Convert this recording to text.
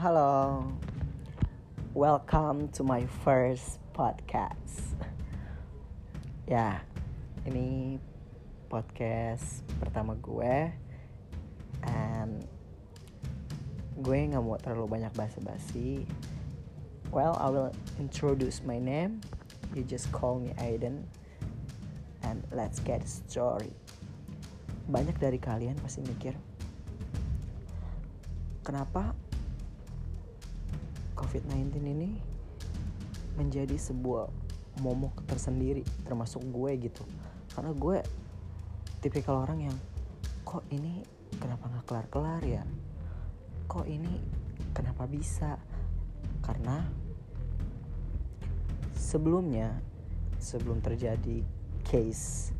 Halo, welcome to my first podcast. ya, ini podcast pertama gue, and gue nggak mau terlalu banyak basa-basi. Well, I will introduce my name. You just call me Aiden, and let's get story. Banyak dari kalian pasti mikir, kenapa COVID-19 ini menjadi sebuah momok tersendiri termasuk gue gitu. Karena gue tipikal orang yang kok ini kenapa nggak kelar-kelar ya? Kok ini kenapa bisa? Karena sebelumnya sebelum terjadi case